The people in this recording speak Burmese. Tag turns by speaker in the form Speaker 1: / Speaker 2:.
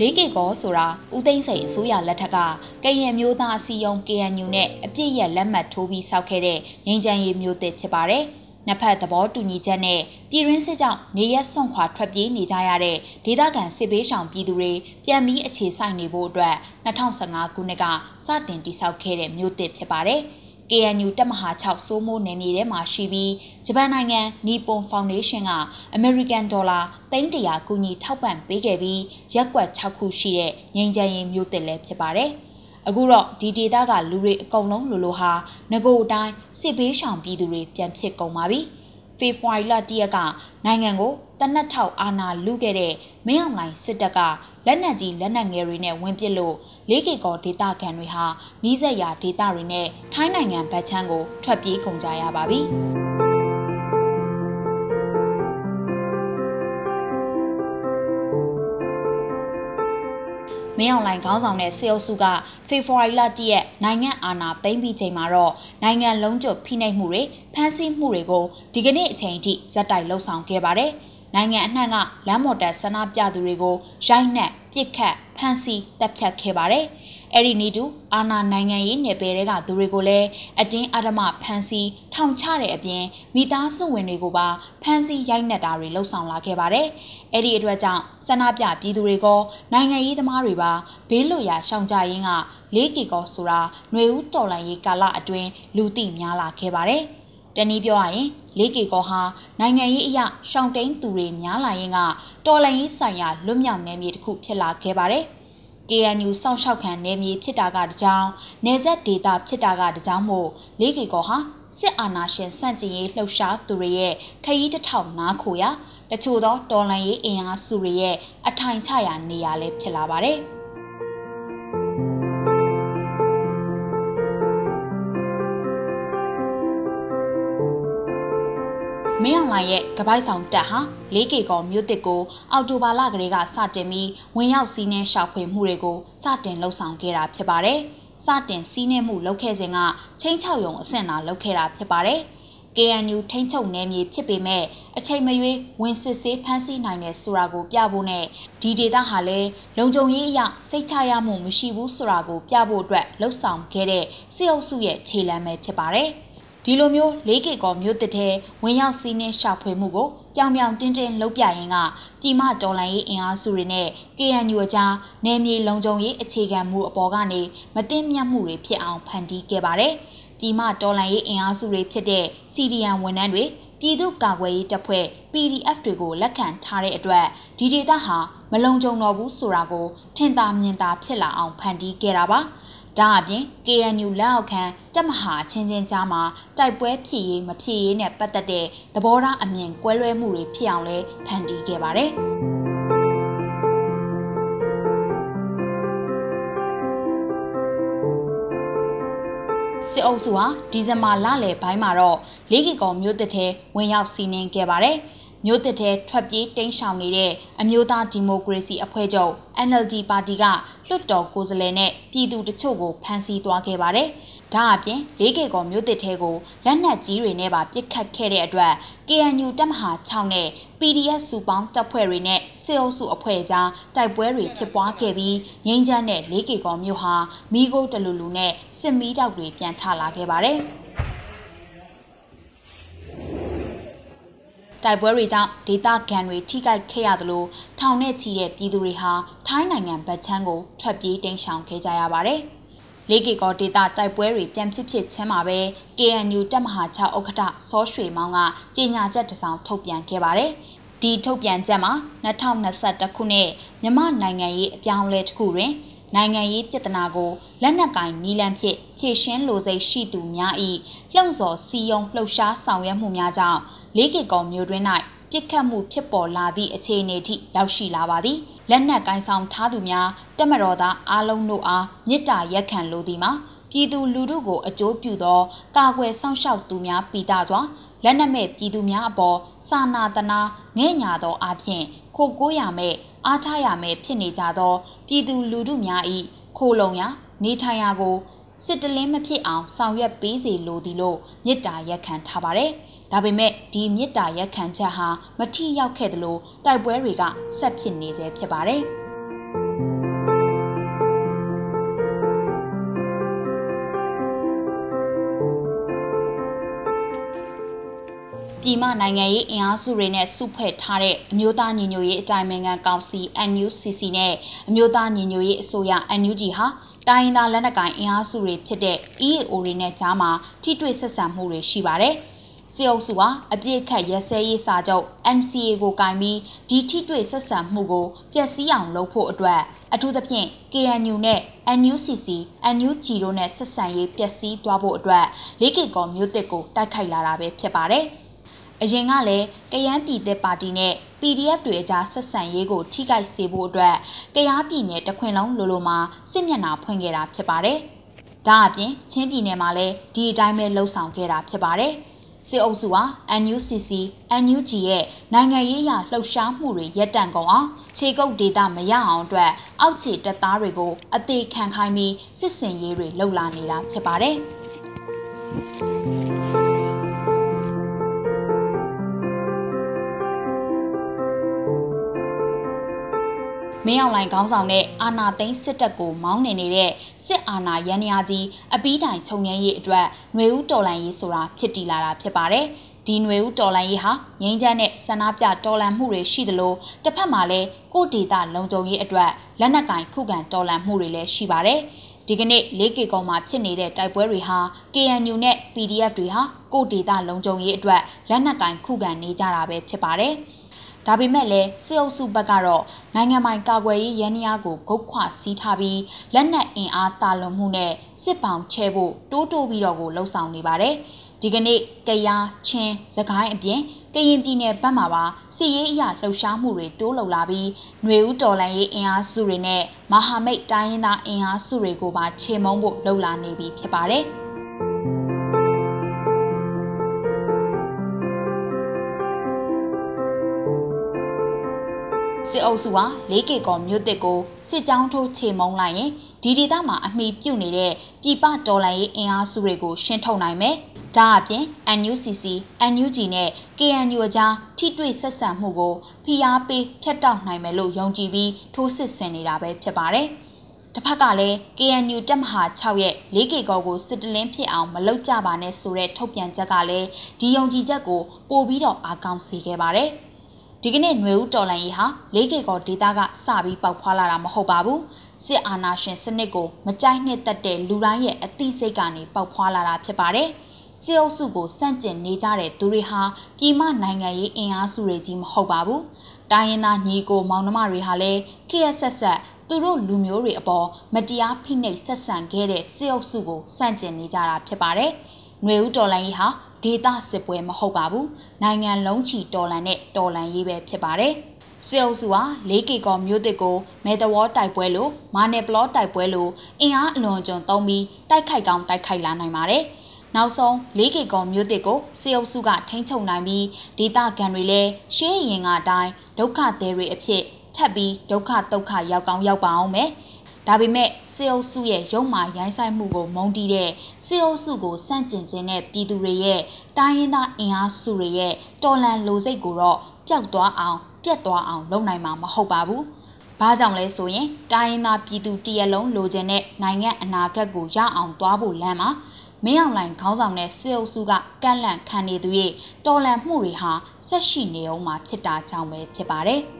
Speaker 1: လေးကေကောဆိုတာဦးသိန်းစိန်အစိုးရလက်ထက်ကကရင်မျိုးသားအစည်းအရုံး KNU နဲ့အပြစ်ရလက်မှတ်ထိုးပြီးဆောက်ခဲ့တဲ့ငြိမ်းချမ်းရေးမျိုးသစ်ဖြစ်ပါတယ်။နှစ်ဖက်သဘောတူညီချက်နဲ့ပြည်ရင်းစစ်ကြောင့်နေရက်စွန့်ခွာထွက်ပြေးနေကြရတဲ့ဒေသခံစစ်ဘေးရှောင်ပြည်သူတွေပြန်ပြီးအခြေစိုက်နေဖို့အတွက်2015ခုနှစ်ကစတင်တည်ဆောက်ခဲ့တဲ့မျိုးသစ်ဖြစ်ပါတယ်။ KNU တပ်မဟာ6စိုးမိုးနယ်မြေထဲမှာရှိပြီးဂျပန်နိုင်ငံနီပွန်ဖောင်ဒေးရှင်းကအမေရိကန်ဒေါ်လာ300ကူညီထောက်ပံ့ပေးခဲ့ပြီးရက်ကွက်6ခုရှိတဲ့ငြိမ်းချမ်းရေးမြို့တစ်လည်းဖြစ်ပါတယ်။အခုတော့ဒီဒေသကလူတွေအကုန်လုံးလိုလိုဟာငကိုအတိုင်းစစ်ဘေးရှောင်ပြည်သူတွေပြန်ဖြစ်ကုန်ပါပြီ။ ဖေဖော်ဝါရီလ၁ရက်ကနိုင်ငံကိုတနက်ထောက်အာဏာလုခဲ့တဲ့မင်းအောင်လှိုင်စစ်တပ်ကလက်နက်ကြီးလက်နက်ငယ်တွေနဲ့ဝင်ပစ်လို့လေးကေကောဒေသခံတွေဟာနီးစပ်ရာဒေသတွေနဲ့ထိုင်းနိုင်ငံဗတ်ချမ်းကိုထွက်ပြေးကုန်ကြရပါပြီ။ မင်းအောင်လှိုင်ခေါင်းဆောင်တဲ့စေအုပ်စုကဖေဖော်ဝါရီလတည့်ရက်နိုင်ငံအာဏာသိမ်းပြီးချိန်မှာတော့နိုင်ငံလုံးကျွတ်ဖိနှိပ်မှုတွေဖမ်းဆီးမှုတွေကိုဒီကနေ့အချိန်ထိဇက်တိုက်လှုပ်ဆောင်ခဲ့ပါတယ်။နိုင်ငံအနှံ့ကလမ်းမော်တက်ဆန္ဒပြသူတွေကိုရိုက်နှက်ပစ်ခတ်ဖမ်းဆီးတပ်ဖြတ်ခဲ့ပါတယ်။ အဲ့ဒီနီတူအာနာနိုင်ငံရေးနယ်ပယ်တွေကသူတွေကိုလည်းအတင်းအဓမ္မဖမ်းဆီးထောင်ချတဲ့အပြင်မိသားစုဝင်တွေကိုပါဖမ်းဆီးရိုက်နှက်တာတွေလှုပ်ဆောင်လာခဲ့ပါတယ်။အဲ့ဒီအတွက်ကြောင့်ဆန္ဒပြပြည်သူတွေကနိုင်ငံရေးသမားတွေပါဘေးလွတ်ရာရှောင်ကြရင်းကလေးကီကောဆိုတာຫນွေဦးတော်လန်ရေးကာလအတွင်းလူသိများလာခဲ့ပါတယ်။တနည်းပြောရရင်လေးကေကောဟာနိုင်ငံရေးအရာရှောင်တိန်သူတွေများလာရင်ကတော်လှန်ရေးဆိုင်ရာလွတ်မြောက်နယ်မြေတစ်ခုဖြစ်လာခဲ့ပါတယ်။ KNU စောင့်ရှောက်ခံနယ်မြေဖြစ်တာကတကြောင်နေဆက်ဒေတာဖြစ်တာကတကြောင်မို့လေးကေကောဟာစစ်အာဏာရှင်စန့်ကျင်ရေးလှုပ်ရှားသူတွေရဲ့ခရီးတစ်ထောင်နားခိုရာတချို့သောတော်လှန်ရေးအင်အားစုတွေရဲ့အထိုင်ချရာနေရာလည်းဖြစ်လာပါတယ်။ င်းအောင်လှိုင်ရဲ့ကပိုက်ဆောင်တပ်ဟာ 4K ကောမြို့တစ်ကို အော်တိုဘာလကလေးကစတင်ပြီးဝင်ရောက်စီးနှင်းရှောက်ဖွေမှုတွေကိုစတင်လှုပ်ဆောင်ခဲ့တာဖြစ်ပါတယ်။စတင်စီးနှင်းမှုလုပ်ခဲ့စဉ်ကချင်းချောက်ရုံအဆင့်သာလုပ်ခဲ့တာဖြစ်ပါတယ်။ KNU ထိန်းချုပ်နယ်မြေဖြစ်ပေမဲ့အချိန်မရွေးဝင်စစ်ဆေးဖမ်းဆီးနိုင်တဲ့ဆိုတာကိုပြဖို့နဲ့ဒီဒေသဟာလည်းလုံခြုံရေးအရစိတ်ချရမှုမရှိဘူးဆိုတာကိုပြဖို့အတွက်လှုပ်ဆောင်ခဲ့တဲ့စစ်အုပ်စုရဲ့ခြေလှမ်းပဲဖြစ်ပါတယ်။ ဒီလိုမျိုးလေးကေကောမြို့တစ်ထဲဝင်ရောက်စီးနှင်းရှာဖွေမှုကိုကြောင်ပြောင်တင်းတင်းလှုပ်ပြရင်ကပြည်မတော်လှန်ရေးအင်အားစုတွေနဲ့ KNU အကြားနယ်မြေလုံခြုံရေးအခြေခံမှုအပေါ်ကနေမတင်မြတ်မှုတွေဖြစ်အောင်ဖန်တီးခဲ့ပါတယ်။ပြည်မတော်လှန်ရေးအင်အားစုတွေဖြစ်တဲ့ CDN ဝန်ထမ်းတွေပြည်သူ့ကာကွယ်ရေးတပ်ဖွဲ့ PDF တွေကိုလက်ခံထားတဲ့အတွက်ဒီဒေသဟာမလုံခြုံတော့ဘူးဆိုတာကိုထင်သာမြင်သာဖြစ်လာအောင်ဖန်တီးခဲ့တာပါ။ ဒါအပြင် KNU လက်အောက်ခံတပ်မဟာချင်းချင်းကြားမှာတိုက်ပွဲဖြစ်ရေးမဖြစ်ရေးနဲ့ပတ်သက်တဲ့သဘောထားအမြင်ကွဲလွဲမှုတွေဖြစ်အောင်လဲဖန်တီးခဲ့ပါတယ်။စစ်အုပ်စုဟာဒီဇင်ဘာလလယ်ပိုင်းမှာတော့လေးကီကောမြို့တစ်ထဲဝင်ရောက်စီးနင်းခဲ့ပါတယ်။ မြို့တစ်ထဲထွက်ပြေးတိမ်းရှောင်နေတဲ့အမျိုးသားဒီမိုကရေစီအဖွဲ့ချုပ် NLD ပါတီကလွှတ်တော်ကိုယ်စားလှယ်နဲ့ပြည်သူတချို့ကိုဖမ်းဆီးသွားခဲ့ပါတယ်။ဒါအပြင်လေးကေကောမြို့တစ်ထဲကိုလက်နက်ကြီးတွေနဲ့ပါပစ်ခတ်ခဲ့တဲ့အတွက် KNU တပ်မဟာ6နဲ့ PDF စုပေါင်းတပ်ဖွဲ့တွေနဲ့စစ်အုပ်စုအဖွဲ့ကြားတိုက်ပွဲတွေဖြစ်ပွားခဲ့ပြီးငိမ့်ချမ်းတဲ့လေးကေကောမြို့ဟာမိโกတလူလူနဲ့စစ်မီးတောက်တွေပြန်ထလာခဲ့ပါတယ်။ တိုက်ပွဲတွေကြောင့်ဒေသခံတွေထိခိုက်ခဲ့ရသလိုထောင်နဲ့ချီတဲ့ပြည်သူတွေဟာထိုင်းနိုင်ငံဗတ်ချမ်းကိုထွက်ပြေးတိမ်းရှောင်ခဲ့ကြရပါတယ်။လေးကေကောဒေသတိုက်ပွဲတွေပြန်ဖြစ်ဖြစ်ချင်းမှာပဲ KNU တပ်မဟာ6ဥက္ကဋ္ဌစောရွှေမောင်ကကြေညာချက်တစ်စောင်ထုတ်ပြန်ခဲ့ပါတယ်။ဒီထုတ်ပြန်ချက်မှာ2021ခုနှစ်မြမနိုင်ငံရေးအပြောင်းအလဲတစ်ခုတွင် နိုင်ငံရေးပြဿနာကိုလက်နက်ကင်နီလန်ဖြင့်ဖြေရှင်းလိုစိတ်ရှိသူများ၏လှုံ့ဆော်စီယုံလှုပ်ရှားဆောင်ရွက်မှုများကြောင့်လေးကေကောမျိုးတွင်၌ပြစ်ခတ်မှုဖြစ်ပေါ်လာသည့်အခြေအနေထိရောက်ရှိလာပါသည်လက်နက်ကင်ဆောင်ထားသူများတက်မတော်သားအားလုံးတို့အားမြစ်တာရက်ခံလိုသည်မှာပြည်သူလူထုကိုအကျိုးပြုသောကာကွယ်စောင့်ရှောက်သူများပိတာစွာ လက်နက်မဲ့ပြည်သူများအပေါ်စာနာတနာငဲ့ညာသောအဖြစ်ခိုကိုးရမဲ့အားထားရမဲ့ဖြစ်နေကြသော ပြည်သူလူထုများ၏ခိုလုံရာနေထိုင်ရာကိုစစ်တလင်းမဖြစ်အောင်ဆောင်ရွက်ပေးစေလိုသည်လို့မြစ်တာရက်ခံထားပါတယ်။ဒါပေမဲ့ဒီမြစ်တာရက်ခံချက်ဟာမထိရောက်ခဲ့သလိုတိုက်ပွဲတွေကဆက်ဖြစ်နေသေးဖြစ်ပါတယ်။ ပြည်မနိုင်ငံရေးအင်အားစုတွေနဲ့စုဖွဲ့ထားတဲ့အမျိုးသားညီညွတ်ရေးအတိုင်းအမြံကောင်စီ NUCC နဲ့အမျိုးသားညီညွတ်ရေးအစိုးရ NUG ဟာတိုင်းရင်းသားလက်နက်ကိုင်အင်အားစုတွေဖြစ်တဲ့ EAO တွေနဲ့ကြားမှာထိတွေ့ဆက်ဆံမှုတွေရှိပါတယ်။စစ်အုပ်စုဟာအပြစ်ခတ်ရက်စဲရေးစာချုပ် NCA ကိုကင်ပြီးဒီထိတွေ့ဆက်ဆံမှုကိုပျက်စီးအောင်လုပ်ဖို့အတွက်အထူးသဖြင့် KNU နဲ့ NUCC, NUG တို့နဲ့ဆက်ဆံရေးပျက်စီးသွားဖို့အတွက်လေးကေကော်မျိုးတစ်ကိုတိုက်ခိုက်လာတာပဲဖြစ်ပါတယ်။ အရင်ကလည်းကယန်းပြည်သက်ပါတီနဲ့ PDF တွေအကြားဆက်ဆံရေးကိုထိခိုက်စေဖို့အတွက်ကရားပြည်နယ်တခွင်လုံးလိုလိုမှာစစ်မျက်နှာဖွင့်ခဲ့တာဖြစ်ပါတယ်။ဒါအပြင်ချင်းပြည်နယ်မှာလည်းဒီအတိုင်းပဲလှုပ်ဆောင်ခဲ့တာဖြစ်ပါတယ်။စစ်အုပ်စုဟာ NUCC NUG ရဲ့နိုင်ငံရေးအရလှုပ်ရှားမှုတွေရပ်တန့်ကုန်အောင်ခြေကုပ်ဒေတာမရအောင်အတွက်အောက်ခြေတပ်သားတွေကိုအသေးခံခိုင်းပြီးစစ်စင်ရေးတွေလှုပ်လာနေတာဖြစ်ပါတယ်။ မင်းအောင်လှိုင်ခေါင်းဆောင်တဲ့အာဏာသိမ်းစစ်တပ်ကိုမောင်းနေနေတဲ့စစ်အာဏာရန်ရာကြီးအပီးတိုင်ခြုံငင်းရေးအတွက်ຫນွေဦးတော်လှန်ရေးဆိုတာဖြစ်တည်လာတာဖြစ်ပါတယ်။ဒီຫນွေဦးတော်လှန်ရေးဟာငိမ့်ချမ်းတဲ့ဆန္ဒပြတော်လှန်မှုတွေရှိသလိုတစ်ဖက်မှာလည်းကိုဒေတာလုံခြုံရေးအတွက်လက်နက်ကင်ခုခံတော်လှန်မှုတွေလည်းရှိပါတယ်။ဒီကနေ့လေးကေကောင်မှာဖြစ်နေတဲ့တိုက်ပွဲတွေဟာ KNU နဲ့ PDF တွေဟာကိုဒေတာလုံခြုံရေးအတွက်လက်နက်ကင်ခုခံနေကြတာပဲဖြစ်ပါတယ်။ ဒါပေမဲ့လည်းစစ်အုပ်စုဘက်ကတော့နိုင်ငံပိုင်ကာကွယ်ရေးရန်ရာကိုဂုတ်ခွစီးထားပြီးလက်နက်အင်အားတာလွန်မှုနဲ့စစ်ပောင်ချဲဖို့တိုးတိုးပြီးတော့ကိုလှုံ့ဆော်နေပါတယ်။ဒီကနေ့ကယားချင်းစကိုင်းအပြင်ကရင်ပြည်နယ်ဘက်မှာပါစီရေးအရာလှုပ်ရှားမှုတွေတိုးလှုပ်လာပြီးຫນွေဦးတော်လန်ရေးအင်အားစုတွေနဲ့မဟာမိတ်တိုင်းရင်းသားအင်အားစုတွေကိုပါခြေမုံဖို့လှုပ်လာနေပြီဖြစ်ပါတယ်။ စစ်အုပ်စုဟာ 4K ကော်မြို့တစ်ကိုစစ်ကြောင်းထိုးချေမှုန်းလိုက်ရင်ဒီဒေသမှာအမိပြုတ်နေတဲ့ပြည်ပတော်လှန်ရေးအင်အားစုတွေကိုရှင်းထုတ်နိုင်မယ်။ဒါအပြင် NUCC, NUG နဲ့ KNU အကြားထိတွေ့ဆက်ဆံမှုကိုဖိအားပေးဖျက်တောက်နိုင်မယ်လို့ယုံကြည်ပြီးထိုးစစ်ဆင်နေတာပဲဖြစ်ပါတယ်။တစ်ဖက်ကလည်း KNU တပ်မဟာ6ရဲ့ 4K ကောကိုစစ်တလင်းဖြစ်အောင်မလုပ်ကြပါနဲ့ဆိုတဲ့ထုတ်ပြန်ချက်ကလည်းဒီယုံကြည်ချက်ကိုပို့ပြီးတော့အားကောင်းစေခဲ့ပါတယ်။ ဒီကနေ့ຫນွေဦးတော်လန်ရေးဟာလေးကေကောဒေတာကစပြီးပေါက်ဖွာလာတာမဟုတ်ပါဘူးစစ်အာဏာရှင်စနစ်ကိုမကြိုက်နှစ်သက်တဲ့လူတိုင်းရဲ့အသိစိတ်ကနေပေါက်ဖွာလာတာဖြစ်ပါတယ်စစ်အုပ်စုကိုစန့်ကျင်နေကြတဲ့သူတွေဟာပြည်မနိုင်ငံရေးအင်အားစုတွေကြီးမဟုတ်ပါဘူးတိုင်းရင်းသားညီကိုမောင်နှမတွေဟာလည်းခရက်ဆက်ဆက်သူတို့လူမျိုးတွေအပေါ်မတရားဖိနှိပ်ဆက်ဆံခဲ့တဲ့စစ်အုပ်စုကိုစန့်ကျင်နေကြတာဖြစ်ပါတယ်။ຫນွေဦးတော်လိုင်းကြီးဟာဒေသစစ်ပွဲမဟုတ်ပါဘူးနိုင်ငံလုံးချီတော်လန်တဲ့ တော်လန်ရေးပဲဖြစ်ပါတယ်စစ်အုပ်စုဟာ 4K ကော်မျိုးတစ်ကိုမဲတဝေါတိုက်ပွဲလို့မာနယ်ပလော့တိုက်ပွဲလို့အင်အားအလွန်ကျွံသုံးပြီးတိုက်ခိုက်ကောင်းတိုက်ခိုက်လာနိုင်ပါတယ်နောက်ဆုံး 4K ကော်မျိုးတစ်ကိုစေအုပ်စုကထိန်းချုပ်နိုင်ပြီးဒေသခံတွေလည်းရှေးရင်ကအတိုင်းဒုက္ခသည်တွေအဖြစ်ထပ်ပြီးဒုက္ခဒုက္ခရောက်ကောင်းရောက်ပါအောင်မယ် ဒါပေမဲ့စစ်အုပ်စုရဲ့ရုံမာရိုင်းဆိုင်မှုကိုမုံတီးတဲ့စစ်အုပ်စုကိုစန့်ကျင်ခြင်းနဲ့ပြည်သူတွေရဲ့တိုင်းရင်းသားအင်အားစုတွေရဲ့တော်လှန်လိုစိတ်ကိုတော့ပျောက်သွားအောင်ပြတ်သွားအောင်လုပ်နိုင်မှာမဟုတ်ပါဘူး။ဘာကြောင့်လဲဆိုရင်တိုင်းရင်းသားပြည်သူတရက်လုံးလိုချင်တဲ့နိုင်ငံအနာဂတ်ကိုရအောင်သွားဖို့လမ်းမှာမင်းအောင်လှိုင်ခေါင်းဆောင်တဲ့စစ်အုပ်စုကကန့်လန့်ခံနေသူရဲ့တော်လှန်မှုတွေဟာဆက်ရှိနေအောင်မှာဖြစ်တာကြောင့်ပဲဖြစ်ပါတယ်။